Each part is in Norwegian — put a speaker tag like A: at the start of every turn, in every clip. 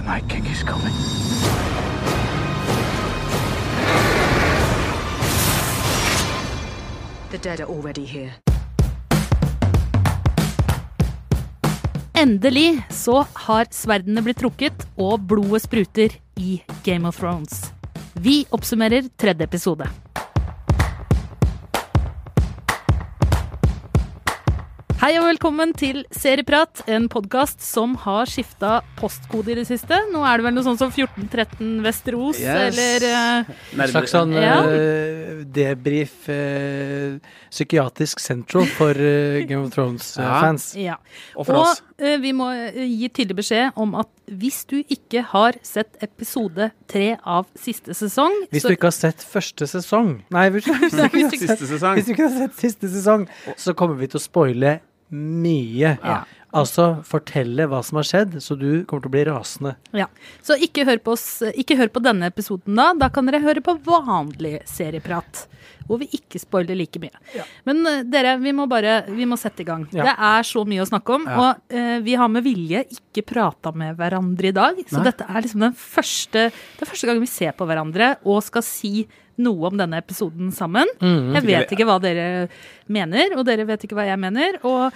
A: The Night King is coming.
B: The dead are already here.
C: Endelig så har sverdene blitt trukket, og blodet spruter i Game of Thrones. Vi oppsummerer tredje episode. Hei og velkommen til Serieprat, en podkast som har skifta postkode i det siste. Nå er det vel noe sånn som 1413 Vesterås,
D: Yes.
C: eller uh,
D: En slags sånn
C: Ja.
D: uh, debrief uh, psykiatrisk sentral for uh, Game of Thrones-fans.
C: Ja.
E: Og for oss.
C: eh, vi må eh, gi tydelig beskjed om at hvis du ikke har sett episode tre av siste sesong
D: Hvis
C: så-
D: du ikke har sett første sesong Nei, hvis du ikke har sett
E: siste sesong,
D: så kommer vi til å spoile mye.
C: Ja.
D: Altså fortelle hva som har skjedd, så du kommer til å bli rasende.
C: Ja. Så ikke hør, på oss, ikke hør på denne episoden da. Da kan dere høre på vanlig serieprat. Hvor vi ikke spoiler like mye. Men eh, dere, vi må bare vi må sette i gang.
D: Ja.
C: Det er så mye å snakke om.
D: Ja.
C: Og eh, vi har med vilje ikke prata med hverandre i dag. Så
D: Nei.
C: dette er liksom den første, det er første gang vi ser på hverandre og skal si noe om denne episoden sammen.
D: Mm.
C: Jeg vet ikke hva dere mener, og dere vet ikke hva jeg mener. Og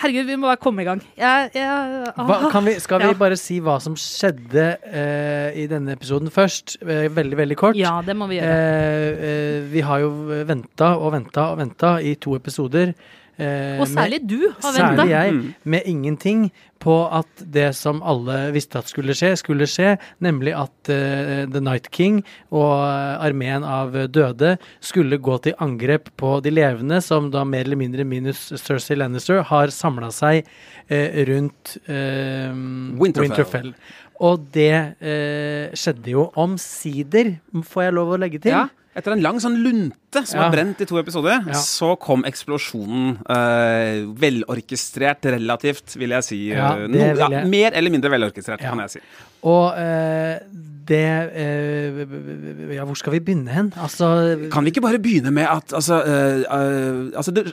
C: herregud, vi må bare komme i gang. Jeg, jeg,
D: Hva, kan vi, skal vi
C: Ja.
D: bare si hva som skjedde uh, i denne episoden først? Uh, veldig, veldig kort.
C: Ja, det må vi gjøre.
D: Uh, vi har jo venta og venta og venta i to episoder. Eh,
C: Og særlig
D: med,
C: du har venta.
D: Særlig jeg,
E: Mm.
D: med ingenting på at det som alle visste at skulle skje, skulle skje. Nemlig at uh, The Night King og eh, armeen av døde skulle gå til angrep på de levende, som da mer eller mindre minus Cersei Lannister har samla seg uh, rundt uh,
E: Winterfell.
D: Og det skjedde jo omsider, får jeg lov å legge til.
E: Ja, etter en lang sånn lunte som
D: Ja.
E: har brent i to episoder,
D: Ja.
E: så kom eksplosjonen eh, velorkestrert relativt, vil jeg si.
D: Ja,
E: Eh, no,
D: vil jeg-
E: mer eller mindre velorkestrert, kan jeg si.
D: Og eh, det eh, Ja, hvor skal vi begynne hen? Altså
E: Kan vi ikke bare begynne med at altså, eh, eh, altså det,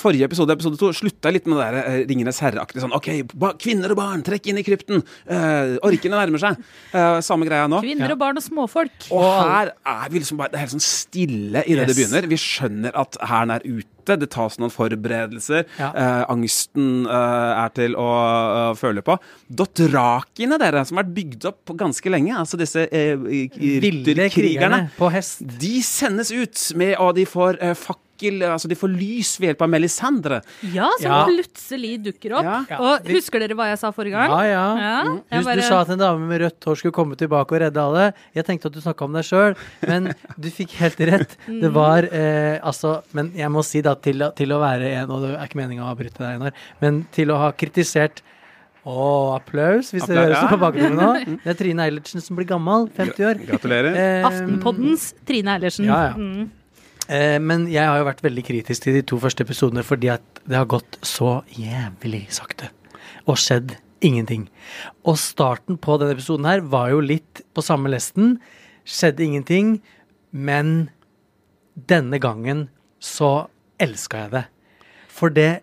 E: Forrige episode, episode to, slutta litt med det der uh, Ringenes herre-aktig sånn OK, ba, kvinner og barn, trekk inn i krypten! Eh, orkene nærmer seg. Eh, samme greia nå.
C: Kvinner og barn og småfolk.
E: Og her er vi liksom bare Det er helt sånn stille idet det
D: Yes.
E: begynner. Vi skjønner at hæren er ute. Det tas noen forberedelser.
D: Ja.
E: Eh, angsten eh, er til å å føle på. Dothrakiene, dere, som har vært bygd opp ganske lenge, altså disse eh,
D: Ville krigerne på hest.
E: de sendes ut med Og de får eh, fakkel Altså de får lys ved hjelp av Melisandre.
C: Ja, som
D: Ja.
C: plutselig dukker opp.
E: Ja.
C: Og husker dere hva jeg sa forrige gang?
D: Ja, ja.
C: Ja,
D: Du,
C: bare-
D: du sa at en dame med rødt hår skulle komme tilbake og redde alle. Jeg tenkte at du snakka om deg sjøl, men du fikk helt rett. Det
C: Mm.
D: var eh, altså Men jeg må si da, til, til å være en Og det er ikke meninga å avbryte deg, Einar, men til å ha kritisert å, applaus, hvis dere hører sånn på bakgrunnen nå. Det er Trine Eilertsen som blir gammel, 50 år.
E: Gratulerer.
D: Eh,
C: Aftenpoddens Trine Eilertsen.
D: Ja, ja.
C: Mm.
D: Eh, men jeg har jo vært veldig kritisk til de to første episodene fordi at det har gått så jævlig sakte. Og skjedd ingenting. Og starten på denne episoden her var jo litt på samme lesten. Skjedde ingenting. Men denne gangen så elska jeg det. For det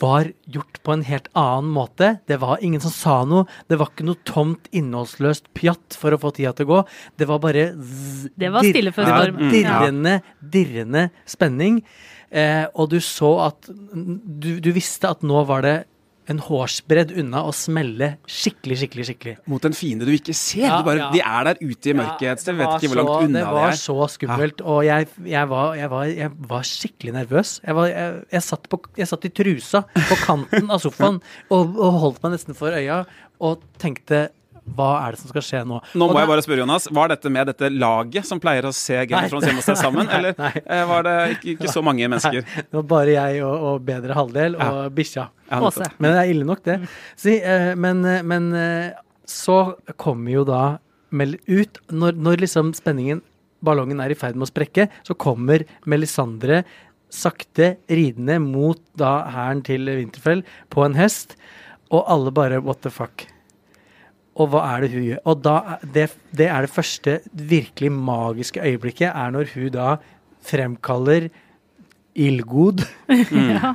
D: var gjort på en helt annen måte. Det var ingen som sa noe. Det var ikke noe tomt, innholdsløst pjatt for å få tida til å gå. Det var bare zzz,
C: Det var stille før
D: det var
C: storm.
D: Dirrende, dirrende spenning. Eh, og du så at du, du visste at nå var det en hårsbredd unna å smelle skikkelig, skikkelig, skikkelig.
E: Mot en fiende du ikke ser.
D: Ja,
E: du bare,
D: ja.
E: De er der ute i mørket et sted. Vet ikke hvor langt unna de er.
D: det var så skummelt, og jeg, jeg, var, jeg, var, jeg var skikkelig nervøs. Jeg, satt på, jeg satt i trusa på kanten av sofaen og, og holdt meg nesten for øya og tenkte hva er det som skal skje nå?
E: Nå må
D: da-
E: jeg bare spørre, Jonas. Var dette med dette laget som pleier å se Game
D: Nei.
E: of Thrones hjemme hos deg sammen?
D: Nei,
E: Eller
D: nei.
E: eh, var det ikke, ikke så mange mennesker?
D: Det var bare jeg og, og bedre halvdel og bikkja.
E: Ja,
C: Åse.
D: Men det er ille nok, det. Si, eh, men eh, men så kommer jo da mel ut når, når liksom spenningen, ballongen, er i ferd med å sprekke, så kommer Melisandre sakte ridende mot da hæren til Winterfell på en hest, og alle bare what the fuck. Og hva er det hun gjør? Og da, det, det er det første virkelig magiske øyeblikket, er når hun da fremkaller ildgod.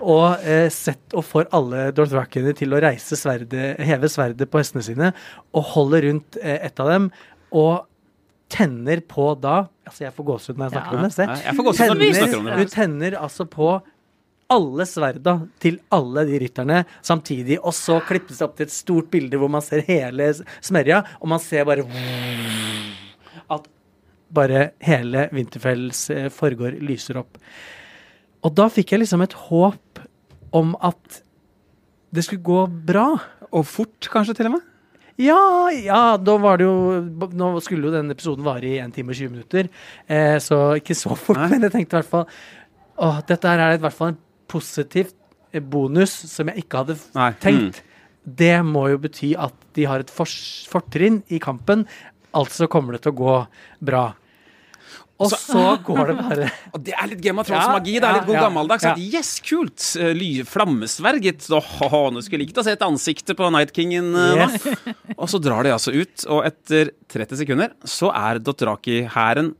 D: Og eh, sett og får alle Dorthrakene til å reise sverdet, heve sverdet på hestene sine, og holder rundt eh, et av dem, og tenner på da Altså, jeg får gåsehud når jeg snakker
C: Ja.
D: om det. Se.
E: Jeg får gåsehud når du snakker om det.
D: Hun tenner altså på alle sverda til alle de rytterne samtidig, og så klippes det opp til et stort bilde hvor man ser hele smerja, og man ser bare at bare hele Winterfells eh, forgård lyser opp. Og da fikk jeg liksom et håp om at det skulle gå bra.
E: Og fort, kanskje, til og med?
D: Ja, ja, da var det jo Nå skulle jo denne episoden vare i 1 time og 20 minutter, eh, så ikke så fort,
E: Nei.
D: men jeg tenkte i hvert fall Åh, dette her er i hvert fall en positiv eh, bonus som jeg ikke hadde
E: Nei.
D: tenkt. Det må jo bety at de har et fortrinn i kampen, altså kommer det til å gå bra. Og
E: Så-
D: så går det bare
E: Og det er litt Game of
D: Ja,
E: Thrones-magi. det er litt god
D: ja,
E: gammeldags.
D: ja.
E: Yes, kult! Eh, Ly, flammesverget. Oh, nå skulle likt å se et ansikte på Night Kingen. eh,
D: Yes.
E: Og så drar de altså ut, og etter 30 sekunder så er Dothraki-hæren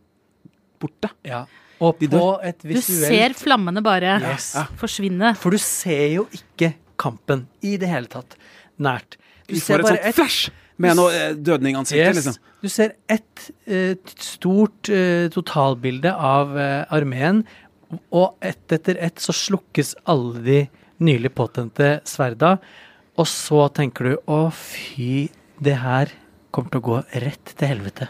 E: borte.
D: Ja. Og på et
C: Du ser flammene bare
D: Yes.
C: forsvinne.
D: For du ser jo ikke kampen i det hele tatt nært. Du
E: du
D: ser bare et
E: flash med noe eh, dødningansikter,
D: Yes.
E: liksom.
D: Du ser ett eh, stort eh, totalbilde av armeen, og ett etter ett så slukkes alle de nylig påtente sverda, og så tenker du å fy, det her kommer til å gå rett til helvete.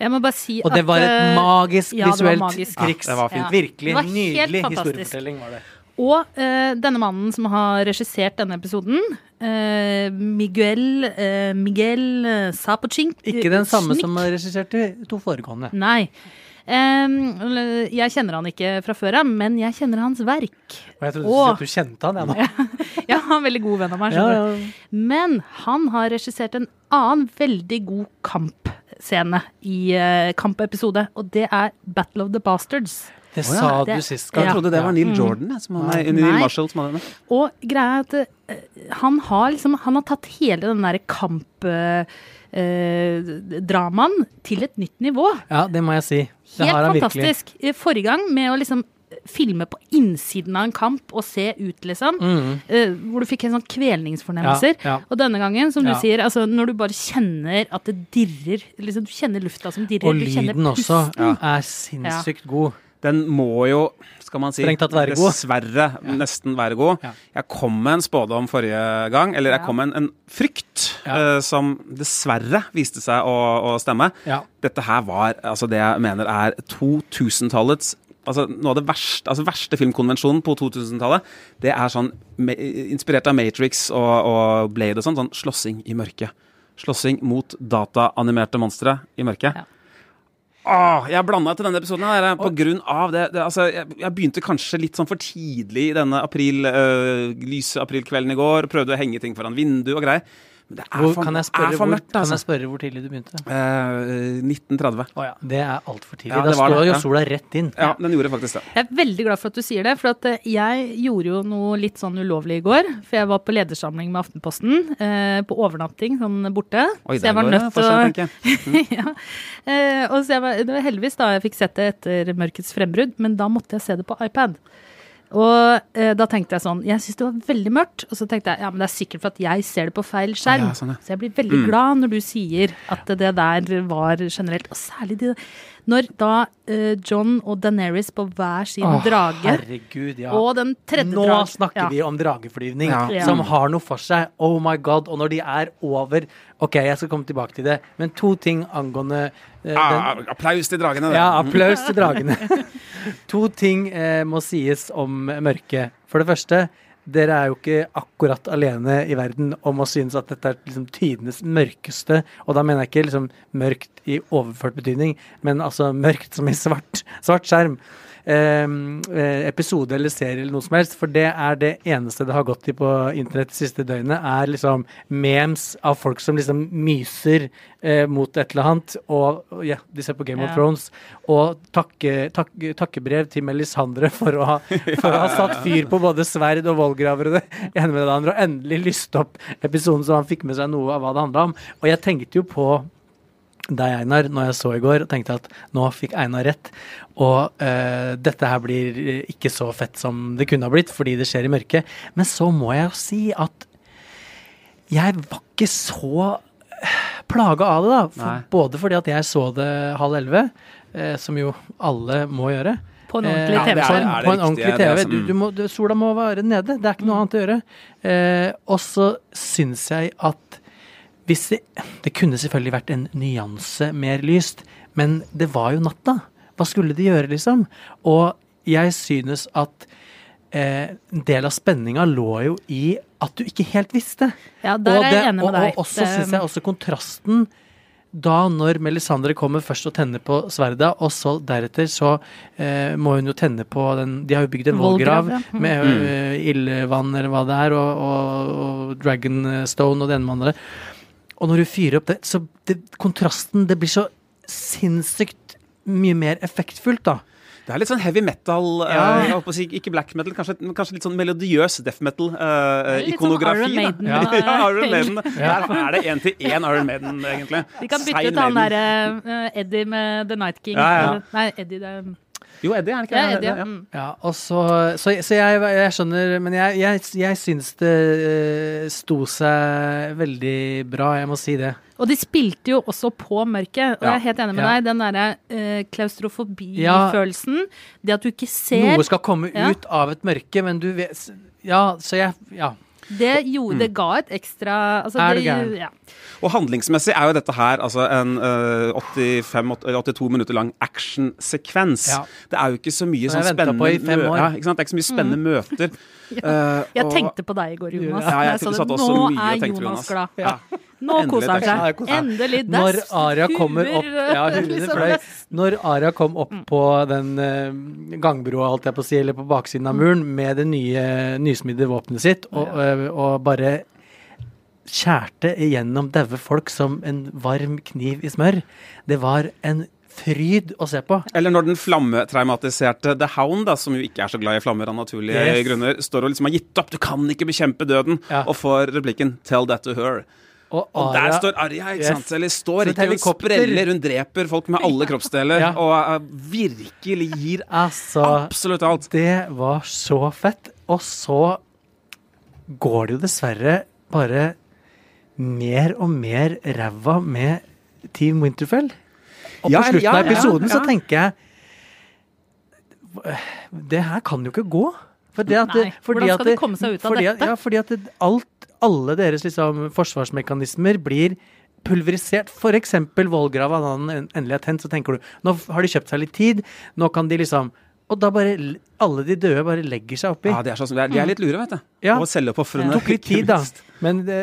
C: Jeg må bare si
D: Og det var et
C: eh,
D: magisk
C: ja,
D: visuelt
C: magisk.
D: triks.
E: Ja, det var fint.
C: Ja.
D: Virkelig
C: var
D: nydelig historiefortelling var det.
C: Og uh, denne mannen som har regissert denne episoden, uh, Miguel uh, Miguel eh, Sapochink
D: Ikke den samme som har regissert de to foregående.
C: Nei. Um, jeg kjenner han ikke fra før av, men jeg kjenner hans verk.
D: Og jeg trodde
C: og,
D: du, at du kjente han, jeg nå.
C: ja, han er en veldig god venn av meg.
D: Ja, ja.
C: Men han har regissert en annen veldig god kampscene i uh, kampepisode, og det er Battle of the Bastards.
D: Det
E: Å ja,
D: sa du sist gang.
E: Jeg trodde det var Neil
C: Mm.
E: Jordan, som hadde, nei,
D: Nei.
E: Neil Marshall som hadde det.
C: Og greia er at uh, han har liksom Han har tatt hele den derre kampdramaen til et nytt nivå.
D: Ja, det må jeg si. Det har
C: Helt
D: han virkelig.
C: fantastisk. Eh, Forrige gang med å liksom filme på innsiden av en kamp og se ut, liksom.
D: Mm.
C: Uh, hvor du fikk en sånn kvelningsfornemmelser.
D: Ja, ja.
C: Og denne gangen, som du
D: Ja.
C: sier, altså når du bare kjenner at det dirrer liksom Du kjenner lufta som dirrer.
D: Og lyden også er sinnssykt god.
E: Den må jo, skal man si, dessverre nesten være god.
D: Ja.
E: Jeg kom med en spådom forrige gang, eller jeg
C: Ja.
E: kom med en, en frykt
D: Ja.
E: eh, som dessverre viste seg å, å stemme.
D: Ja.
E: Dette her var altså det jeg mener er 2000-tallets Altså Noe av det verste, altså verste filmkonvensjonen på 2000-tallet, det er sånn inspirert av Matrix og, og Blade og sånn, sånn slåssing i mørket. Slåssing mot dataanimerte monstre i mørket.
C: Ja.
E: Åh, jeg blanda til denne episoden her, på grunn av det. det altså, jeg, jeg begynte kanskje litt sånn for tidlig denne april, øh, lyse aprilkvelden i går. Prøvde å henge ting foran vinduet og greier. Men det er
D: Hvor,
E: for,
D: kan, jeg
E: er
D: spørre,
E: mørkt.
D: hvor,
E: altså.
D: kan
E: altså.
D: jeg spørre hvor tidlig du begynte?
E: Eh, 1930.
D: Oh, ja. Det er altfor tidlig.
E: Ja,
D: da
E: det var
D: står jo sola rett inn.
E: Ja, den gjorde faktisk det.
C: Jeg er veldig glad for at du sier det, for at eh, jeg gjorde jo noe litt sånn ulovlig i går. For jeg var på ledersamling med Aftenposten, eh, på overnatting sånn borte.
E: Oi,
C: så jeg var nødt
E: for
C: til å
E: jeg.
C: ja. eh, og så jeg var, det var heldigvis da jeg fikk sett det etter Mørkets frembrudd, men da måtte jeg se det på iPad. Og eh, da tenkte jeg sånn Jeg syns det var veldig mørkt. Og så tenkte jeg ja, men det er sikkert for at jeg ser det på feil skjerm.
E: Ja, sånn, ja.
C: Så jeg blir veldig glad når du sier at det der var generelt. Og særlig de, når da eh, John og Daenerys på hver sin
D: Åh,
C: drage
D: Herregud, ja.
C: og den tredje
D: Nå
C: drag-
D: snakker
C: ja.
D: vi om drageflyvning
E: Ja.
D: Som har noe for seg. Oh my god. Og når de er over Ok, jeg skal komme tilbake til det, men to ting angående eh, den,
E: Ah, applaus til dragene. det.
D: Ja, applaus til dragene. to ting eh, må sies om mørket. For det første, dere er jo ikke akkurat alene i verden om å synes at dette er liksom tidenes mørkeste. Og da mener jeg ikke liksom mørkt i overført betydning, men altså mørkt som i svart, svart skjerm. Eh, eh, episode eller serie eller noe som helst. For det er det eneste det har gått i på internett det siste døgnet, er liksom memes av folk som liksom myser eh, mot et eller annet. Og ja, de ser på Game of Thrones. Og takke, takke, takkebrev til Melisandre for å, ha, for å ha satt fyr på både sverd og vollgraver og det ene med det andre, og endelig lyste opp episoden så han fikk med seg noe av hva det handla om. Og jeg tenkte jo på deg, Einar, når jeg så i går, og tenkte at nå fikk Einar rett. Og uh, dette her blir ikke så fett som det kunne ha blitt, fordi det skjer i mørket. Men så må jeg jo si at jeg var ikke så plaga av det, da. For, både fordi at jeg så det halv elleve, uh, som jo alle må gjøre.
C: På en
D: Eh,
C: ordentlig
E: ja, det er- er det
D: på en ordentlig TV.
E: som-
D: Du, du må, du, sola må være nede. Det er ikke noe annet å gjøre. Uh, og så syns jeg at hvis det, det kunne selvfølgelig vært en nyanse mer lyst, men det var jo natta. Hva skulle de gjøre, liksom? Og jeg synes at eh, en del av spenninga lå jo i at du ikke helt visste.
C: Ja, der
D: og
C: er jeg enig med deg.
D: Og også
C: Det-
D: syns jeg også kontrasten da når Melisandre kommer først og tenner på sverda, og så deretter så eh, må hun jo tenne på den De har jo bygd en
C: Vollgrav,
D: vollgrav
C: ja. Mm.
D: med uh, ildvann eller hva det er, og, og, og Dragonstone og det ene med det andre. Og når du fyrer opp det, så det, kontrasten Det blir så sinnssykt mye mer effektfullt, da.
E: Det er litt sånn heavy metal, eh,
D: Ja.
E: å si, ikke black metal, kanskje, kanskje litt sånn melodiøs death
C: Litt sånn
E: metal-ikonografi.
C: Iron Maiden,
E: ja.
C: eh,
E: ja, Iron Maiden. Der er det én til én Iron Maiden, egentlig.
C: Vi kan bytte ut han derre uh, Eddie med The Night King.
E: Ja, ja.
C: Eller- Nei, Eddie det er
E: Jo, Eddie, er det ikke
C: Ja,
E: det?
C: Eddie, ja.
E: Ja.
C: Mm.
D: Ja, og så, så, så jeg, jeg skjønner Men jeg, jeg, jeg syns det eh, sto seg veldig bra, jeg må si det.
C: Og de spilte jo også på mørket, og
E: Ja.
C: jeg er helt enig med
D: Ja.
C: deg. Den derre eh, klaustrofobifølelsen. Det at du ikke ser
D: Noe skal komme
C: Ja.
D: ut av et mørke, men du vet Ja, så jeg Ja.
C: Det gjorde Det ga et ekstra altså,
D: Er du
C: det-
D: gæren?
C: Ja.
E: Og handlingsmessig er jo dette her altså en uh, 85 82 minutter lang actionsekvens.
D: Ja.
E: Det er jo ikke så mye sånn spennende
D: på
E: mø- Ja, ikke sant? Det er ikke så mye spennende møter. Eh,
C: Jeg
E: og-
C: tenkte på deg i går, Jonas.
E: Ja, jeg
C: jeg, så det. Nå er Jonas
E: Jonas.
C: glad.
E: Ja.
C: Nå koser han seg.
D: Ja.
C: Endelig.
D: Når Aria kommer opp Ja,
C: liksom.
D: fløy. Når Aria kom opp på den eh, gangbroa, holdt jeg på å si, eller på baksiden av muren, med det nye nysmidde våpenet sitt, og, eh, og bare skjærte igjennom daue folk som en varm kniv i smør. Det var en fryd å se på.
E: Eller når den flammetraumatiserte The Hound, da, som jo ikke er så glad i flammer av naturlige
D: Yes.
E: grunner, står og liksom har gitt opp. Du kan ikke bekjempe døden.
D: Ja.
E: Og får replikken 'Tell that to her'.
D: Og,
E: Og der står Arja, ikke
D: Yes.
E: sant? Eller står ikke hun spreller, hun dreper folk med alle kroppsdeler.
D: Ja.
E: Og eh, virkelig gir
D: Altså
E: absolutt alt.
D: Det var så fett. Og så går det jo dessverre bare mer og mer ræva med Team Winterfell. Og på
E: Ja,
D: slutten
E: ja,
D: av episoden
E: ja,
D: så tenker jeg Det her kan jo ikke gå. Fordi at,
C: Nei,
D: fordi
C: hvordan
D: at
C: skal de komme seg ut av
D: fordi
C: dette?
D: Ja, fordi at alt, alle deres liksom, forsvarsmekanismer blir pulverisert. F.eks. vollgrava. Da den endelig er tent, så tenker du nå har de kjøpt seg litt tid. Nå kan de liksom Og da bare alle de døde bare legger seg oppi.
E: Ja, de er, sånn, de er, de er litt lure, vet du.
D: Ja.
E: Og selvoppofrende.
D: Det tok litt tid, da. Men det,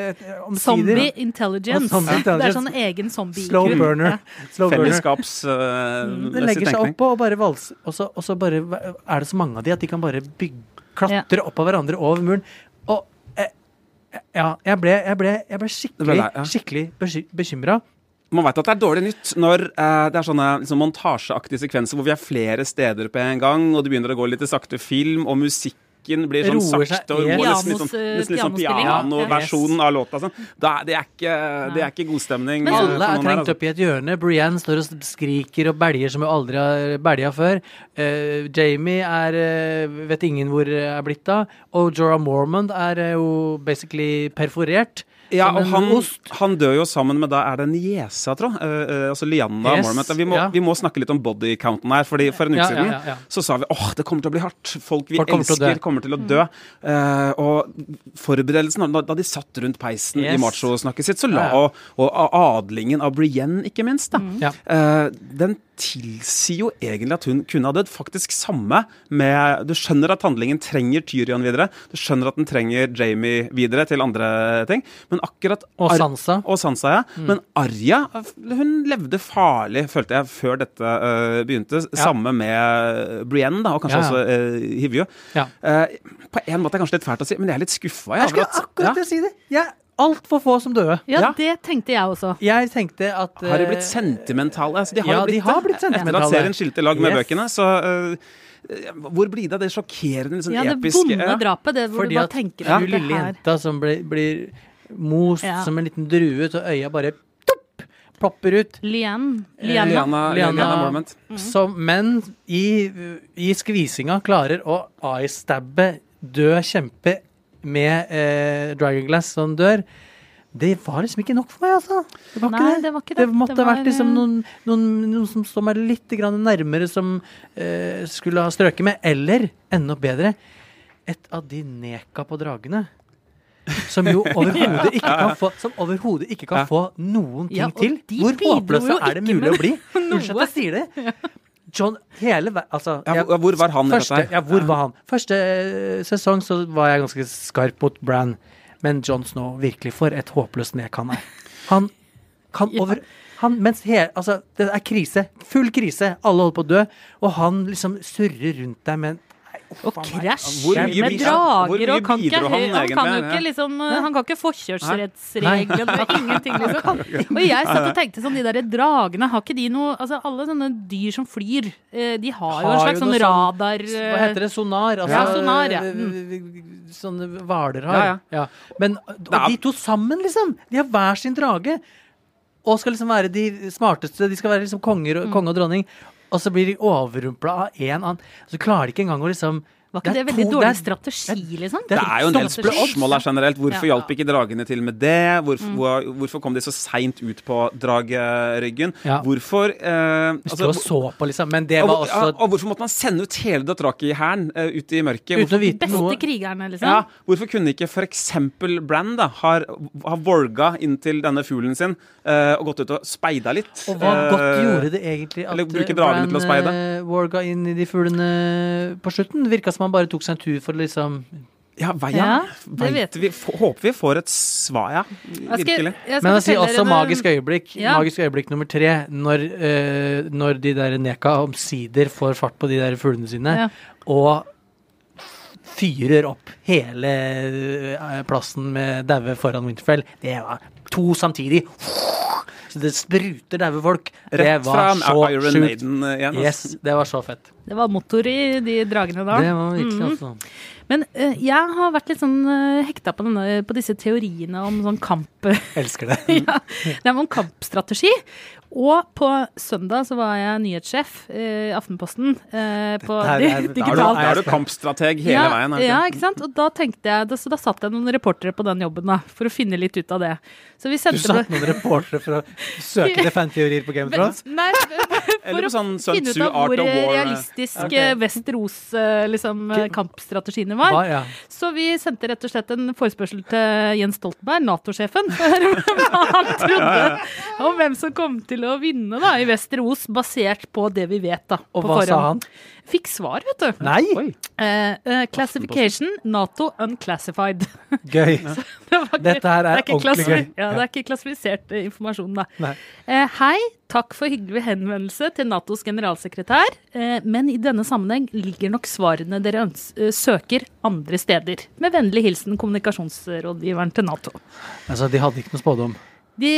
D: omsider
C: Zombie intelligence.
D: Og intelligence.
C: Det er sånn egen zombie
D: Slow burner. Slow burner.
E: Fellesskaps uh,
D: Det legger seg oppå, og bare valser. Og så, og så bare er det så mange av de at de kan bare bygge, klatre opp av hverandre over muren. Og eh, ja, jeg ble, jeg ble, jeg ble skikkelig,
E: ja.
D: skikkelig bekymra.
E: Man vet at det er dårlig nytt når eh, det er sånne liksom, montasjeaktige sekvenser hvor vi er flere steder på en gang, og det begynner å gå litt i sakte film, og musikken blir sånn
D: Roer
E: sakte og roer. Nesten litt sånn,
C: eh,
E: nesten litt sånn pianoversjonen av låta. Sånn. Da, det, er ikke, det er ikke god stemning.
C: Men-
E: eh,
D: Alle er
E: her,
D: trengt
E: altså.
D: opp i et hjørne. Brienne står og skriker og belger som hun aldri har belga før. Uh, Jamie er, uh, vet ingen hvor er blitt av. Og Jorah Mormont er jo jo basically perforert.
E: Ja, og han, han dør jo sammen med da er det niesa, tror jeg. Uh, eh, altså Lianna
D: Yes,
E: Mormont. Vi
D: ja.
E: vi må snakke litt om bodycounten her. Fordi For en uke
D: Ja,
E: siden
D: ja,
E: så sa vi åh, det kommer til å bli hardt. Folk vi
D: Folk kommer til
E: elsker, kommer til å dø. Uh, og forberedelsen, da, da de satt rundt peisen i
D: Yes.
E: machosnakket sitt, så la og, og adlingen av Brienne, ikke minst, da.
D: Mm.
E: Eh, den tilsier jo egentlig at hun kunne ha dødd. Faktisk samme med Du skjønner at handlingen trenger Tyrion videre. Du skjønner at den trenger Jamie videre til andre ting. Men akkurat
D: Og Sansa.
E: Og Sansa, ja. Men Arya hun levde farlig, følte jeg, før dette uh, begynte. Samme med Brienne, da, og kanskje
D: Ja, ja.
E: også uh, Hivju.
D: Ja.
E: Eh, på en måte er det kanskje litt fælt å si, men jeg er litt skuffa.
D: Jeg skulle akkurat til å si det. Jeg altfor få som døde.
C: Ja,
E: Ja.
C: det tenkte jeg også.
D: Jeg tenkte at
E: Har de
D: eh,
E: blitt sentimentale? Altså, de har
D: ja,
E: blitt,
D: de har
E: det.
D: blitt
E: Etter
D: sentimentale.
E: at serien skilte lag med
D: Yes.
E: bøkene, så uh, Hvor blir det av det sjokkerende, sånn
C: Ja, det
E: episke
C: vonde drapet, det hvor
D: Fordi
C: du bare tenker
D: at
C: tenker
D: hun
C: at det
D: lille jenta som blir, blir most
C: Ja.
D: som en liten drue, så øya bare topp, plopper ut.
C: Lian.
D: Eh,
C: Liana.
E: Liana,
D: Liana-
E: Liana Mormont.
D: Som, men i, i skvisinga klarer å eye-stabbe død kjempe med eh, Dragon Glass som dør. Det var liksom ikke nok for meg, altså. Det var
C: Nei,
D: ikke det.
C: det var ikke
D: Det
C: det.
D: måtte
C: Det
D: ha vært liksom
C: eh,
D: noen, noen, noen som står meg litt grann nærmere, som eh, skulle ha strøket med. Eller, enda bedre, et av de neka på dragene. Som jo overhodet ikke kan få Som ikke kan få noen ting
C: Ja,
D: til. Hvor håpløse er det mulig å bli? Unnskyld at jeg sier det. John, hele ver- Altså,
E: Ja,
D: jeg-
E: hvor- hvor var han i dette?
D: Ja, hvor var han? Første eh, sesong så var jeg ganske skarp mot Bran, men John Snow, virkelig for et håpløst nek han er. Han kan over han, mens he, altså, det er krise. Full krise. Alle holder på å dø. Og han liksom surrer rundt deg med en
C: Og krasjer
E: Hvor mye
C: med drager og kan ikke,
E: han
C: han, han kan jo ikke liksom uh, Han kan ikke forkjørsrettsreglene ingenting, liksom. Og jeg satt og tenkte sånn, de der dragene, har ikke de noe Altså alle sånne dyr som flyr, eh, de har jo en slags sånn
D: sånn-
C: radar
D: Hva heter det? Sonar? Altså,
C: Ja, sonar, ja.
D: øh, Sånne hvaler har.
E: Ja, ja.
D: Men og
E: er-
D: de to sammen, liksom! De har hver sin drage. Og skal liksom være de smarteste. De skal være liksom konger konge og dronning. Og så blir de overrumpla av en annen. Så klarer de ikke engang å liksom
C: Var ikke det,
D: er
C: veldig
D: to-
C: dårlig
D: det er-
C: strategi, liksom?
E: Det er jo en del spørsmål her generelt. Hvorfor
C: Ja.
E: hjalp ikke dragene til med det? Hvorfor, mm. hvorfor kom de så seint ut på drageryggen?
D: Ja.
E: Hvorfor eh, altså,
D: og så på, liksom. Men det
E: og,
D: var
E: ja,
D: også
E: og hvorfor måtte man sende ut hele Dothraki-hæren uh, ut i mørket?
D: Uten å vite
C: Beste
D: noe.
C: krigerne, liksom.
E: ja, hvorfor kunne ikke f.eks. Brann da ha, ha vorga inn til denne fuglen sin uh, og gått ut og speida litt?
D: Og hva godt
E: Eh,
D: gjorde det egentlig at
E: Brann
D: eh, Warga inn i de fuglene på slutten? Virka som han bare tok seg en tur for å liksom
E: Ja, hva,
C: Ja,
E: ja,
C: det vet
E: vi. Håper vi får et svar, ja. Virkelig.
D: Men jeg sier også magisk øyeblikk.
C: Ja.
D: Magisk øyeblikk nummer tre, når, eh, når de der neka omsider får fart på de der fuglene sine,
C: Ja.
D: og fyrer opp hele eh, plassen med daue foran Winterfell. Det var to samtidig. Så det spruter daue folk. Det
E: Rett fra
D: var så
E: Iron
D: sjukt.
E: Maiden eh, igjen.
D: Yes, det var så fett.
C: Det var motor i de dragene da.
D: Det var virkelig
C: mm.
D: altså.
C: Men uh, jeg har vært litt sånn uh, hekta på, denne, på disse teoriene om sånn kamp
D: Elsker det.
C: ja, det er om kampstrategi. Og på søndag så var jeg nyhetssjef eh, i Aftenposten. Eh, på
D: er,
E: er- er du, er du kampstrateg hele
C: ja,
E: veien. Ikke?
C: Ja,
E: ikke?
C: sant. Og da tenkte jeg, da, så da satt jeg noen reportere på den jobben da, for å finne litt ut av det. Så vi
D: Du satt noen reportere for å søke til fanteorier på Game of Thrones?
C: Nei, for å
E: på sånn
C: finne ut av hvor realistisk
D: okay.
C: eh, Westeros eh, liksom, eh, kampstrategiene var.
D: Hva, ja.
C: Så vi sendte rett og slett en forespørsel til Jens Stoltenberg, Nato-sjefen, hva han trodde om hvem som kom til å vinne da, i Westeros, basert på det vi vet. da.
D: Og
C: hva
D: hva sa han?
C: Fikk svar, vet du.
D: Nei!
C: Eh, eh, classification, Nato unclassified.
D: Gøy.
C: Det var ikke-
D: Dette her
C: det
D: er ordentlig gøy.
C: Ja, det er ikke klassifisert eh, informasjon, da. Eh, hei, takk for hyggelig henvendelse til Natos generalsekretær, eh, men i denne sammenheng ligger nok svarene dere øns søker andre steder. Med vennlig hilsen kommunikasjonsrådgiveren til Nato.
D: Altså, de hadde ikke noe spådom.
C: De,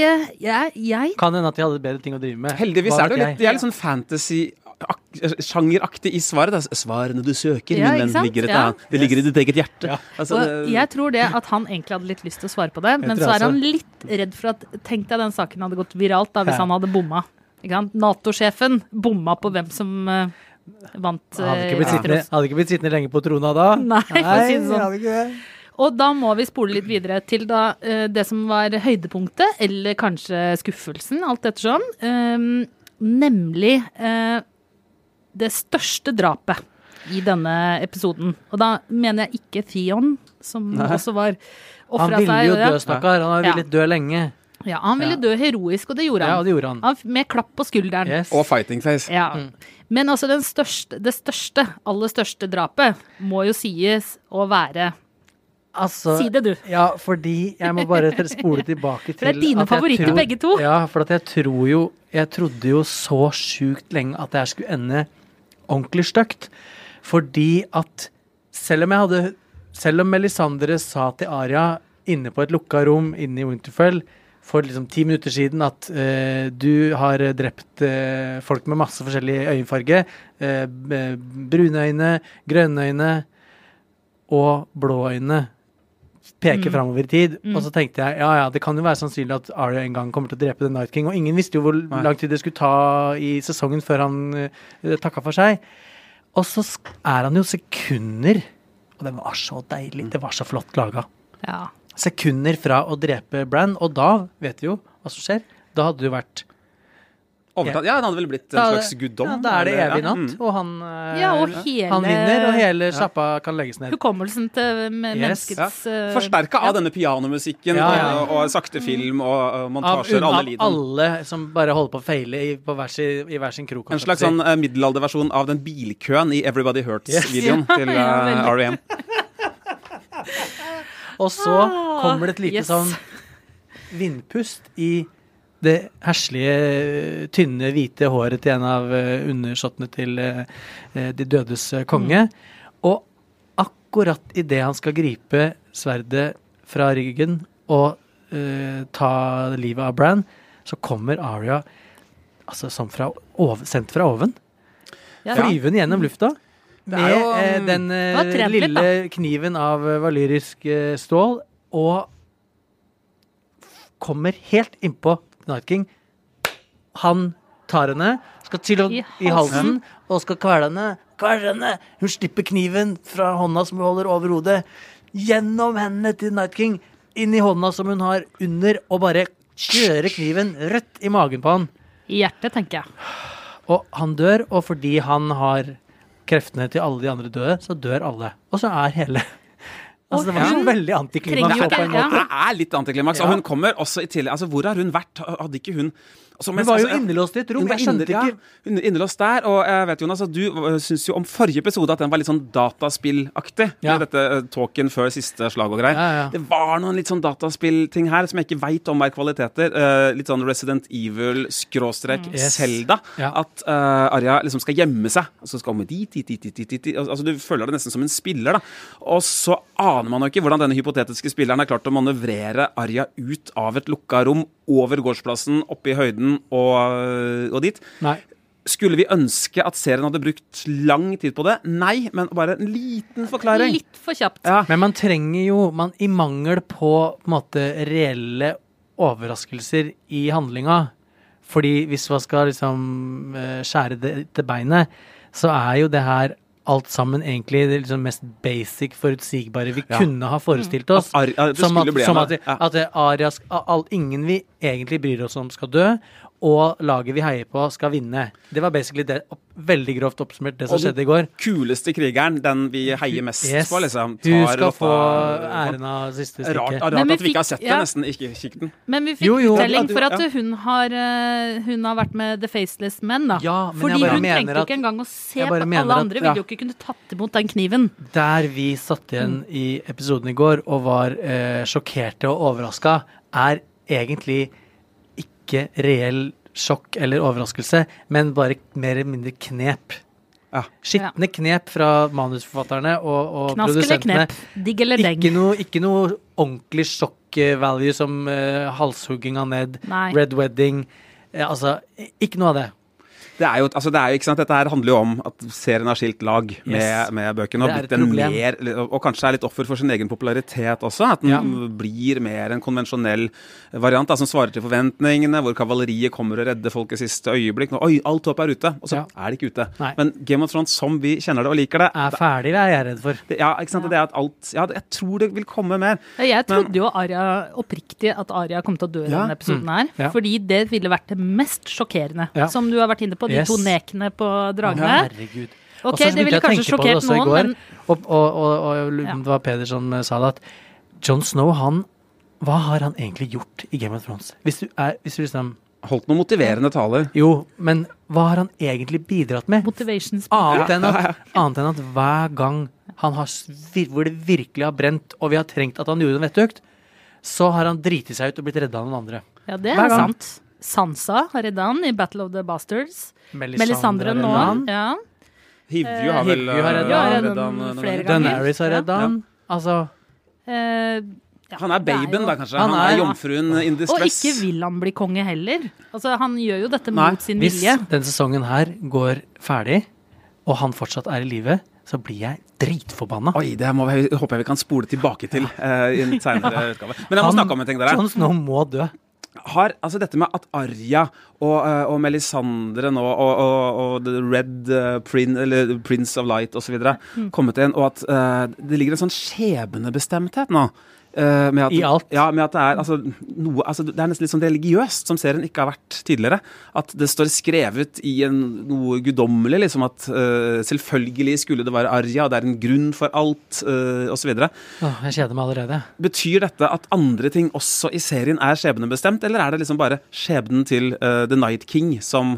C: jeg, jeg
D: Kan hende at de hadde bedre ting å drive med.
E: Heldigvis
D: Hva
E: er det jo litt, de er litt sånn fantasy-sjangeraktig i svaret. da. Svarene du søker,
C: Ja,
E: min venn, ligger et
C: Ja.
E: annet. Det ligger i ditt eget hjerte.
D: Ja.
E: Altså,
C: Og
E: det-
C: jeg tror det at han egentlig hadde litt lyst til å svare på det, men så er han litt redd for at Tenk deg den saken hadde gått viralt da, hvis
D: Ja.
C: han hadde bomma. Nato-sjefen bomma på hvem som uh, vant.
D: Hadde ikke,
C: eh,
D: blitt sittende, hadde ikke blitt sittende lenge på trona da.
C: Nei, for å si det sånn. Og da må vi spole litt videre til da, eh, det som var høydepunktet, eller kanskje skuffelsen, alt ettersom. Um, nemlig eh, det største drapet i denne episoden. Og da mener jeg ikke Theon, som
E: Nei.
C: også var
D: Han
C: ofra
D: ville
C: seg.
D: jo
C: ville jo
D: dø, stakkar. Han har
C: Ja.
D: villet dø lenge.
C: Ja, han ville
D: Ja.
C: dø heroisk, og det gjorde han.
D: Ja, det gjorde han.
C: han med klapp på skulderen.
D: Yes.
E: Og fighting face.
C: Ja.
D: Mm.
C: Men altså den største, det største, aller største drapet må jo sies å være
D: Altså,
C: Si det, du.
D: Ja, fordi jeg må bare spole tilbake til
C: det er dine favoritter,
D: tror-
C: begge to.
D: Ja, for at jeg tror jo Jeg trodde jo så sjukt lenge at det her skulle ende ordentlig stygt. Fordi at selv om jeg hadde Selv om Melisandre sa til Aria inne på et lukka rom inne i Winterfell for liksom ti minutter siden at uh, du har drept uh, folk med masse forskjellig øyenfarge. Uh, brune øyne, grønne øyne og blå øyne. Peker
C: Mm.
D: framover i tid.
C: Mm.
D: Og så tenkte jeg ja ja, det kan jo være sannsynlig at Arya en gang kommer til å drepe The Night King. Og ingen visste jo hvor
E: Nei.
D: lang tid det skulle ta i sesongen før han uh, takka for seg. Og så er han jo sekunder Og det var så deilig. Det var så flott laga.
C: Ja.
D: Sekunder fra å drepe Bran, og da vet vi jo hva som skjer. Da hadde det jo vært
E: Overtatt. Ja, han hadde vel blitt en slags guddom?
D: Ja, da er det evig natt,
E: mm.
D: og han, eh,
C: ja, og hele
D: han vinner, og hele sjappa kan legges ned.
C: hukommelsen til menneskets
D: Yes.
E: Ja.
C: eh,
E: Forsterka
C: ja.
E: av denne pianomusikken
D: Ja, ja.
E: Og, og sakte film og, og
D: Av,
E: montasjer.
D: av
E: Alle lydene.
D: alle som bare holder på å feile i, på hver sin, i hver sin krok.
E: En slags sånn eh, middelalderversjon av den bilkøen i Everybody Hurts-videoen
C: yes.
E: til
C: ja,
E: eh. R.E.M.
D: Og så
C: Ah,
D: kommer det et lite
C: yes.
D: sånn vindpust i det herslige, tynne, hvite håret til en av eh, undersåttene til eh, eh, de dødes konge. konge. Og akkurat idet han skal gripe sverdet fra ryggen og uh, ta livet av Bran, så kommer Aria altså som fra ov sendt fra oven.
C: Ja.
D: Flyvende gjennom lufta. Med
E: er jo, um,
D: den
C: uh, trent
D: lille kniven av valyrisk stål, og kommer helt innpå Night King. Han tar henne, skal til og
C: I
D: i halsen, og skal kvele henne. Kvele henne! Hun slipper kniven fra hånda som hun holder over hodet, gjennom hendene til Night King, inn i hånda som hun har under, og bare kjører kniven rett i magen på han.
C: I hjertet, tenker jeg.
D: Og han dør, og fordi han har kreftene til alle de andre døde, så dør alle. Og så er hele Altså, det var
C: ikke
D: så veldig antiklimaks.
E: Det er litt antiklimaks.
D: Ja.
E: Og hun kommer også i tillegg Altså, hvor har hun vært? Hadde ikke hun altså, men-
D: Hun var jo
E: altså,
D: innelåst i et rom. Jeg skjønte
E: ja,
D: ikke
E: hun er innelåst der. Og jeg vet, Jonas, du syns jo om forrige episode at den var litt sånn dataspillaktig.
D: Ja.
E: Med dette eh, talken før siste slag og greier.
D: Ja, ja.
E: Det var noen litt sånn dataspillting her som jeg ikke veit om er kvaliteter. Uh, litt sånn Resident Evil, skråstrek,
D: Mm. Yes.
E: Zelda.
D: Ja.
E: At uh, Arja liksom skal gjemme seg. Og så skal hun dit, dit, dit, dit, dit, dit. Altså, du føler det nesten som en spiller, da. Og så aner man jo ikke hvordan denne hypotetiske spilleren har klart å manøvrere Arja ut av et lukka rom, over gårdsplassen, oppe i høyden og, og dit.
D: Nei.
E: Skulle vi ønske at serien hadde brukt lang tid på det? Nei, men bare en liten forklaring.
C: Litt for kjapt.
E: Ja.
D: Men man trenger jo man, I mangel på, på en måte, reelle overraskelser i handlinga Fordi hvis man skal liksom eh, skjære det til beinet, så er jo det her alt sammen egentlig det liksom mest basic, forutsigbare vi
E: Ja.
D: kunne ha forestilt oss.
E: At Ar-
D: som at, som at, at Arias, all, ingen vi egentlig bryr oss om, skal dø, og laget vi heier på, skal vinne. Det var basically det, opp, veldig grovt oppsummert, det som
E: Og
D: skjedde i går.
E: Den Kuleste krigeren, den vi heier mest
D: Yes.
E: på, liksom.
D: Hun skal få æren av siste
E: Rart, rart
C: at vi
E: vi ikke har
C: sett
E: sett det, nesten. Ikke kikk den.
C: Men vi fikk
D: Jo, jo.
C: uttelling for at hun har, eh, hun har vært med The Faceless Men, da.
D: Ja, men
C: Fordi hun trengte jo
D: at-
C: ikke engang å se på alle
D: at-
C: andre.
D: ja.
C: Ville jo ikke kunne tatt imot den kniven.
D: Der vi satt igjen i episoden i går og var eh, sjokkerte og overraska, er egentlig ikke reell sjokk eller overraskelse, men bare mer eller mindre knep.
E: Ja.
D: Skitne knep fra manusforfatterne og, og
C: Knask eller
D: produsentene.
C: Digg eller deng.
D: Ikke noe, ikke noe ordentlig sjokk-value som uh, halshugging av Ned,
C: Nei.
D: Red Wedding eh, Altså, ikke noe av det.
E: Det er jo, altså det er jo, ikke sant, Dette her handler jo om at serien har skilt lag med,
D: Yes.
E: med bøkene. Og,
D: er
E: blitt en mer, og kanskje er litt offer for sin egen popularitet også. At den
D: Ja.
E: blir mer en konvensjonell variant da, som svarer til forventningene. Hvor kavaleriet kommer og redder folk i siste øyeblikk. Nå, Oi, alt håp er ute! Og så
D: Ja.
E: er det ikke ute.
D: Nei.
E: Men Game of Thrones som vi kjenner det og liker det
D: Er ferdig, det er jeg redd for.
E: det- Ja, ikke sant, det er at alt Ja, jeg tror det vil komme mer.
C: Ja, Jeg
E: Men-
C: trodde jo Aria, oppriktig at Aria kom til å dø i
E: Ja.
C: denne episoden her.
D: Mm. Ja.
C: Fordi det ville vært det mest sjokkerende.
D: Ja.
C: Som du har vært inne på, de
D: Yes.
C: to nekene på dragene.
D: Herregud.
C: Ok, det ville kanskje sjokkert noen,
D: går,
C: men
D: Og, og, og, og
C: Ja.
D: det var Peder som eh, sa det, at John Snow, han Hva har han egentlig gjort i Game of Thrones? Hvis du er hvis du liksom
E: Holdt noen motiverende taler.
D: Jo, men hva har han egentlig bidratt med?
C: Motivations.
D: Annet enn at, annet enn at hver gang han har hvor det virkelig har brent, og vi har trengt at han gjorde en vettøkt, så har han driti seg ut og blitt redda av noen andre.
C: Ja, det er sant. Sansa har redda han i Battle of the Bastards.
D: Melisandre
C: nå. Ja.
E: Hivju har vel
D: Hivju har redda
E: eh,
C: han.
E: redda han, eh,
C: Flere ganger.
D: Daenerys har redda
C: Ja.
D: han. Altså
C: Eh, ja,
E: Han er babyen, da, kanskje.
D: Han
E: Han er,
D: er-
E: jomfruen in
C: Og ikke vil han bli konge heller. Altså, han gjør jo dette
E: Nei,
C: mot sin
D: Hvis
C: vilje.
D: denne sesongen her går ferdig, og han fortsatt er i live, så blir jeg dritforbanna.
E: Oi, det må vi, håper jeg vi kan spole tilbake til uh, i en seinere utgave. Men jeg må snakke om en ting, der.
D: Jon nå må dø.
E: Har altså dette med at Arja og, eh, og Melisandre nå og, og, og The Red eh, Prin, eller Prince of Light osv.
C: Mm.
E: kommet inn, og at uh, det ligger en sånn skjebnebestemthet nå. Eh, med at,
D: I alt.
E: Ja, med at det er altså, noe altså, Det er nesten litt sånn religiøst, som serien ikke har vært tidligere. At det står skrevet i en, noe guddommelig, liksom at uh, selvfølgelig skulle det være Arja, det er en grunn for alt, uh, osv.
D: Oh, jeg kjeder meg allerede.
E: Betyr dette at andre ting også i serien er skjebnebestemt, eller er det liksom bare skjebnen til uh, The Night King som,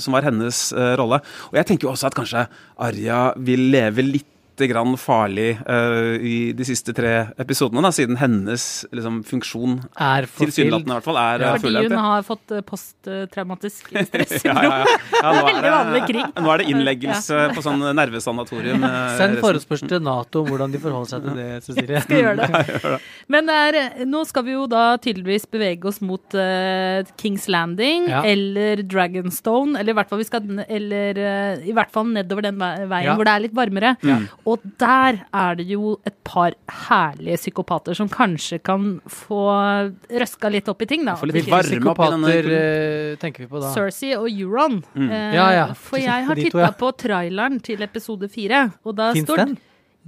E: som var hennes rolle? Og jeg tenker jo også at kanskje Arya vil leve litt grann farlig uh, i de siste tre episodene, da, siden hennes liksom, funksjon
D: Er
E: tilsynelatende i hvert fall er ja,
C: Fordi hun har fått eh, posttraumatisk
E: ja,
C: stressyndrom.
E: ja, ja. Ja, nå,
C: Veldig vanlig
E: er
C: krig.
E: det, nå er det innleggelse på sånn nervesanatorium. eh,
D: Send forespørsel til Nato om hvordan de forholder seg til det, Cecilie.
C: skal gjøre det. Men det er, nå skal vi jo da tydeligvis bevege oss mot uh, Kings Landing
D: Ja.
C: eller Dragonstone, eller i hvert fall, vi skal, eller, uh, i hvert fall nedover den veien
D: Ja.
C: hvor det er litt varmere. Og der er det jo et par herlige psykopater som kanskje kan få røska litt opp i ting, da.
D: Hvilke psykopater eh, tenker vi på da?
C: Cersei og Euron. Eh,
D: Ja, ja.
C: For jeg har titta
D: ja.
C: på traileren til episode fire, og da
D: Finns
C: står
D: den?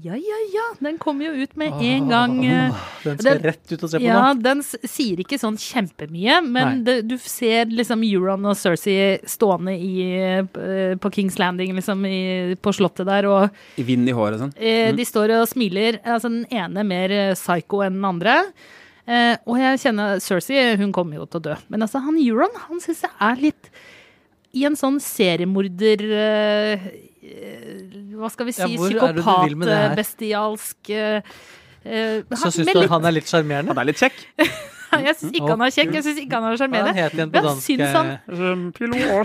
C: Ja, ja, ja. Den kommer jo ut med en gang. eh,
D: Den skal
C: Den-
D: rett ut og se på
C: Ja,
D: nå.
C: den sier ikke sånn kjempemye, men det, du ser liksom Euron og Cersei stående i, eh, på Kings Landing, liksom i, på slottet der, og
E: I vind i håret og sånn.
C: eh, de står og smiler. Altså den ene mer psycho enn den andre. Eh, og jeg kjenner Cersei, hun kommer jo til å dø. Men altså, han Euron, han syns jeg er litt i en sånn seriemorder Hva skal vi si?
D: Ja?
C: Psykopat-bestialsk eh, eh,
D: Så
C: han-
D: syns du han er litt sjarmerende?
E: Han er litt kjekk.
C: Jeg syns ikke han er kjekk, jeg syns ikke han er sjarmerende.
D: Jeg
C: Men
D: dansk?
C: syns han-
D: eh,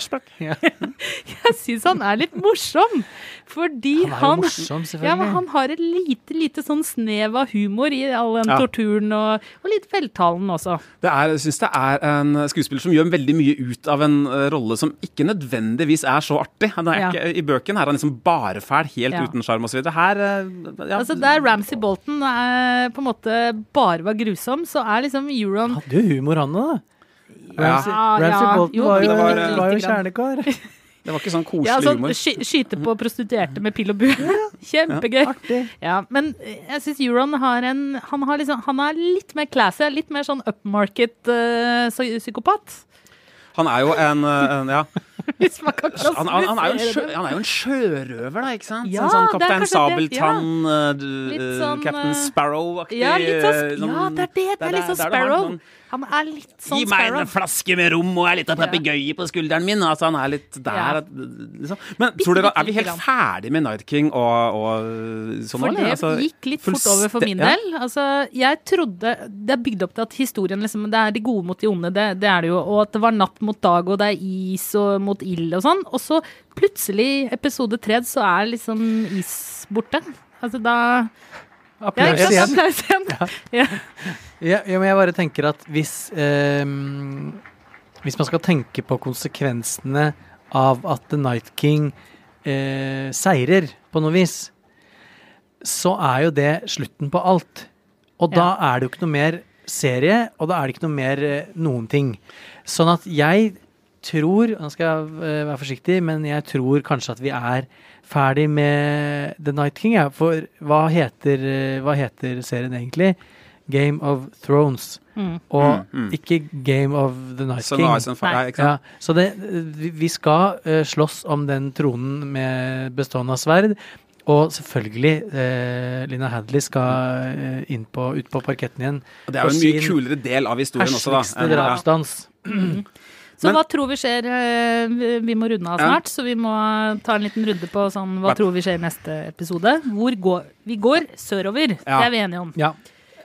C: Jeg syns han er litt morsom, fordi
D: Han er jo morsom.
C: Ja, men han har et lite, lite sånn snev av humor i all den
E: Ja.
C: torturen, og, og litt veltalen også.
E: Det er, jeg syns det er en skuespiller som gjør veldig mye ut av en eh, rolle som ikke nødvendigvis er så artig. Han er
C: Ja.
E: ikke, I bøken er han liksom bare fæl, helt
C: Ja.
E: uten sjarm osv. Her eh, ja,
C: Altså Der Ramsay Bolton er, på en måte bare var grusom, så er liksom Euron
D: Hadde jo humor, han òg. Ramsay,
C: Ja, ja.
D: Bolton
C: Jo,
D: var jo,
E: bitte
D: var jo kjernekar.
E: Det var ikke sånn koselig
C: ja, sånn,
E: humor.
C: sky, Skyte på prostituerte med pil og bue. Kjempegøy. Ja, men jeg syns Euron har en han, har liksom, han er litt mer classy, litt mer sånn upmarket uh, psykopat.
E: Han er jo en, eh, en ja.
C: Hvis man kan
E: han, han, han, er jo en sjø, han er jo en sjørøver, da, ikke sant?
C: Ja,
E: sånn, sånn Kaptein Sabeltann, ja. du- eh,
C: sånn,
E: Captain
C: eh,
E: Sparrow-aktig.
C: Ja, sånn,
E: eh,
C: ja, det er det. Det er litt sånn Sparrow. Han er litt sånn
E: Gi meg en flaske med rom og ei lita papegøye på skulderen min. Altså, han er litt der. Liksom. Men tror dere, er vi helt ferdig med Night King og, og sånn?
C: For det
E: Altså,
C: gikk litt fort over for min del. Altså, jeg trodde Det er bygd opp til at historien liksom, Det er de gode mot de onde, det, det er det jo. Og at det var natt mot dag, og det er is og mot ild og sånn. Og så plutselig, episode tre, så er liksom is borte. Altså da
D: Applaus
C: ja,
D: igjen.
C: Applaus igjen. Ja.
D: Ja, ja, men jeg bare tenker at hvis ehm, Hvis man skal tenke på konsekvensene av at The Night King eh, seirer på noe vis, så er jo det slutten på alt. Og da er det jo ikke noe mer serie, og da er det ikke noe mer eh, noen ting. Sånn at jeg tror Nå skal jeg eh, være forsiktig, men jeg tror kanskje at vi er ferdig med The Night King. Ja. For hva heter, eh, hva heter serien egentlig? Game of Thrones.
C: Mm.
D: Og
E: Mm, mm.
D: ikke Game of the Night
E: så
D: King.
E: And
C: Nei.
E: ja,
D: så det, vi skal uh, slåss om den tronen med bestående av sverd. Og selvfølgelig, eh, Lina Hadley skal eh, inn på, ut på parketten igjen.
E: Og det er jo en mye kulere del av historien også, da.
D: Herskeligste
E: drapsdans. ja.
D: drapsdans.
C: Så
E: Men-
C: hva tror vi skjer eh, vi- må runde av
E: Ja.
C: snart, så vi må ta en liten runde på sånn Hva tror vi skjer i neste episode? Hvor går Vi går sørover,
E: Ja.
C: det er vi enige om.
D: Ja.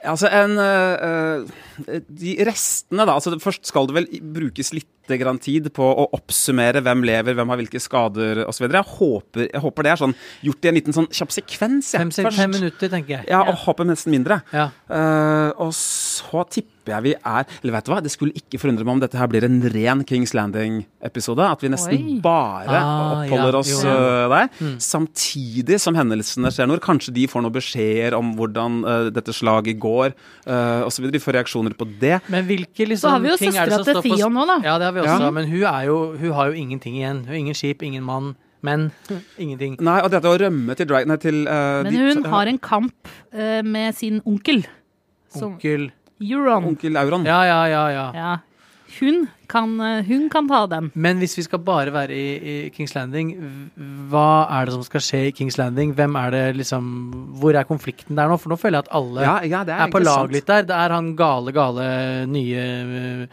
E: Altså, en, uh, eh, de restene, da. altså Først skal det vel brukes litt grann tid på å oppsummere hvem lever, hvem har hvilke skader osv. Jeg, håper- jeg håper det er sånn gjort i en liten sånn kjapp sekvens. jeg,
D: Fem, sek-
E: først.
D: fem minutter, tenker jeg.
E: Ja, og håper nesten mindre.
D: Ja.
E: Uh, og så tipper jeg vi er Eller vet du hva, det skulle ikke forundre meg om dette her blir en ren Kings Landing-episode. At vi nesten
C: Oi.
E: bare
D: Ah,
E: oppholder
D: ja,
E: oss
D: jo.
E: eh, der.
D: Mm.
E: Samtidig som hendelsene skjer når kanskje de får noen beskjeder om hvordan uh, dette slaget går, uh, osv. De får reaksjoner på det.
D: Men hvilke liksom,
C: Så har vi jo
D: ting er
C: søstera til Theon nå, da.
D: Ja, det har vi også,
E: Ja.
D: men hun, er jo, hun har jo ingenting igjen. Hun har ingen skip, ingen mann, menn. Ingenting.
E: Nei, og dette å rømme til. Nei, til eh,
C: Men hun har en kamp uh, med sin onkel.
D: Onkel
C: Euron.
E: Onkel Euron.
D: Ja, ja, ja, ja.
C: Ja. Hun kan, eh, hun kan ta den.
D: Men hvis vi skal bare være i, i Kings Landing, hva er det som skal skje i Kings Landing? Hvem er det liksom Hvor er konflikten der nå? For nå føler jeg at alle
E: Ja, ja, er,
D: er på lag litt der. Det er han gale, gale nye øh,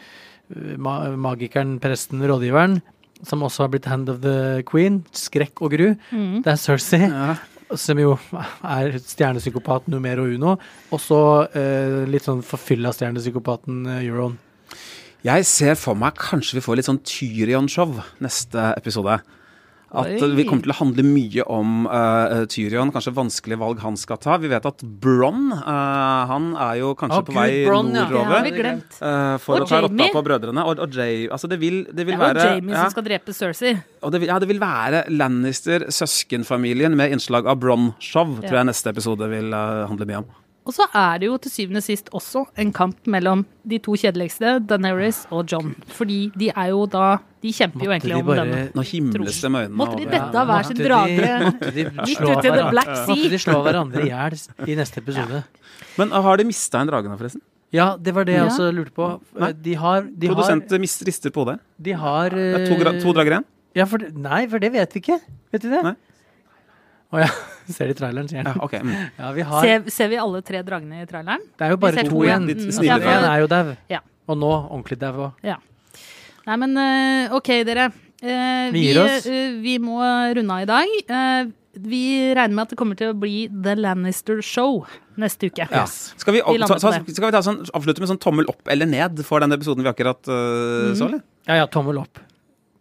D: ma magikeren, presten, rådgiveren, som også har blitt Hand of the Queen. Skrekk og gru.
C: Mm.
D: Det er Cersei,
E: Ja.
D: som jo er stjernepsykopat numero uno. Og så øh, litt sånn forfylla stjernepsykopaten øh, Euron.
E: Jeg ser for meg kanskje vi får litt sånn Tyrion-show neste episode. At
C: Oi.
E: vi kommer til å handle mye om uh, Tyrion, kanskje vanskelige valg han skal ta. Vi vet at Bronn, uh, han er jo kanskje
D: oh,
E: på vei
D: Bron, ja.
E: Nordover.
C: glemt.
E: uh, for
C: Og
E: å ta rotta på brødrene. Og, og Jay Altså, det vil, det vil
C: ja,
E: være, og
C: Jamie
E: ja,
C: som skal drepe Cersei.
E: og det vil, ja, det vil være Lannister-søskenfamilien med innslag av Bronn-show, tror jeg neste episode vil handle mye om.
C: Og så er det jo til syvende og sist også en kamp mellom de to kjedeligste, Daenerys og John. Fordi de er jo da De kjemper jo egentlig
D: de
C: om
D: bare-
C: denne.
E: Nå himles det med øynene.
C: Måtte de dette av hver sin
D: Måtte
C: drage
D: måtte de
C: midt ute i The Black Sea?
D: Måtte de slå hverandre i hjel i neste episode?
E: Men uh, har de mista en drage nå, forresten?
D: Ja, det var det jeg
C: Ja.
D: også lurte på. De har De har,
E: Produsent mis- rister på hodet.
D: de har
E: er to, gra
D: eh,
E: to drager igjen?
D: Ja, for, nei, for det vet vi ikke. Vet du det?
E: Nei.
D: Å ja. Ser i traileren, sier
E: Ja, okay. Mm.
D: Ja, vi har
C: Ser, ser vi alle tre dragene i traileren?
D: Det er jo bare to igjen.
C: Mm,
E: snille
C: ja, for-
D: er jo dau.
C: Ja.
D: Og nå ordentlig dau òg.
C: Nei, men eh, OK, dere. Eh,
D: Vi
C: vi,
D: gir oss.
C: eh, vi må runde av i dag. Eh, vi regner med at det kommer til å bli The Lannister Show neste uke.
E: Ja. Skal, vi,
C: Vi det.
E: skal vi ta sånn, avslutte med sånn tommel opp eller ned for den episoden vi akkurat uh, så, eller?
D: Ja ja, tommel opp.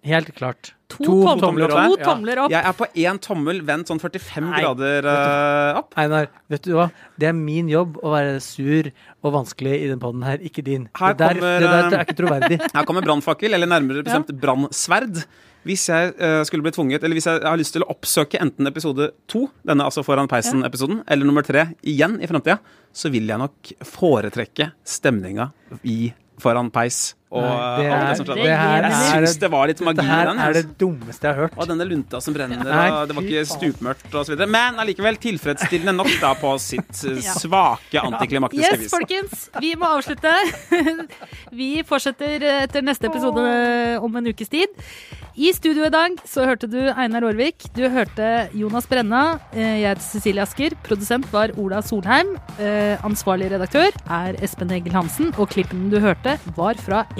D: Helt klart.
C: To,
D: To
C: tom-
E: tomler
C: to
E: opp.
D: To
C: tomler opp.
E: Jeg er på én tommel vendt sånn 45
D: Nei,
E: grader uh, opp.
D: Einar, vet du hva? Det er min jobb å være sur og vanskelig i den poden her, ikke din.
E: Her
D: det, der,
E: kommer,
D: det der
E: eh,
D: er ikke troverdig.
E: Her kommer brannfakkel, eller nærmere bestemt brannsverd. Hvis jeg uh, skulle bli tvunget, eller hvis jeg har lyst til å oppsøke enten episode to, denne altså Foran peisen-episoden, eller nummer tre igjen i framtida, så vil jeg nok foretrekke stemninga i Foran peis. Og
D: Nei, det er-
E: det
C: det her
E: jeg
D: er-
E: syns det var litt magi i
D: her
E: den.
D: er det dummeste jeg har hørt.
E: Og denne lunta som brenner,
D: Nei,
E: og det var ikke stupmørkt osv. Men allikevel tilfredsstillende nok da på sitt eh,
C: Ja.
E: svake antiklimaktiske
C: Yes,
E: vis.
C: folkens. Vi må avslutte. Vi fortsetter etter neste episode om en ukes tid. I studio i dag så hørte du Einar Aarvik. Du hørte Jonas Brenna. Eh, Jeg heter Cecilie Asker. Produsent var Ola Solheim. Eh, Ansvarlig redaktør er Espen Egil Hansen. Og klippene du hørte, var fra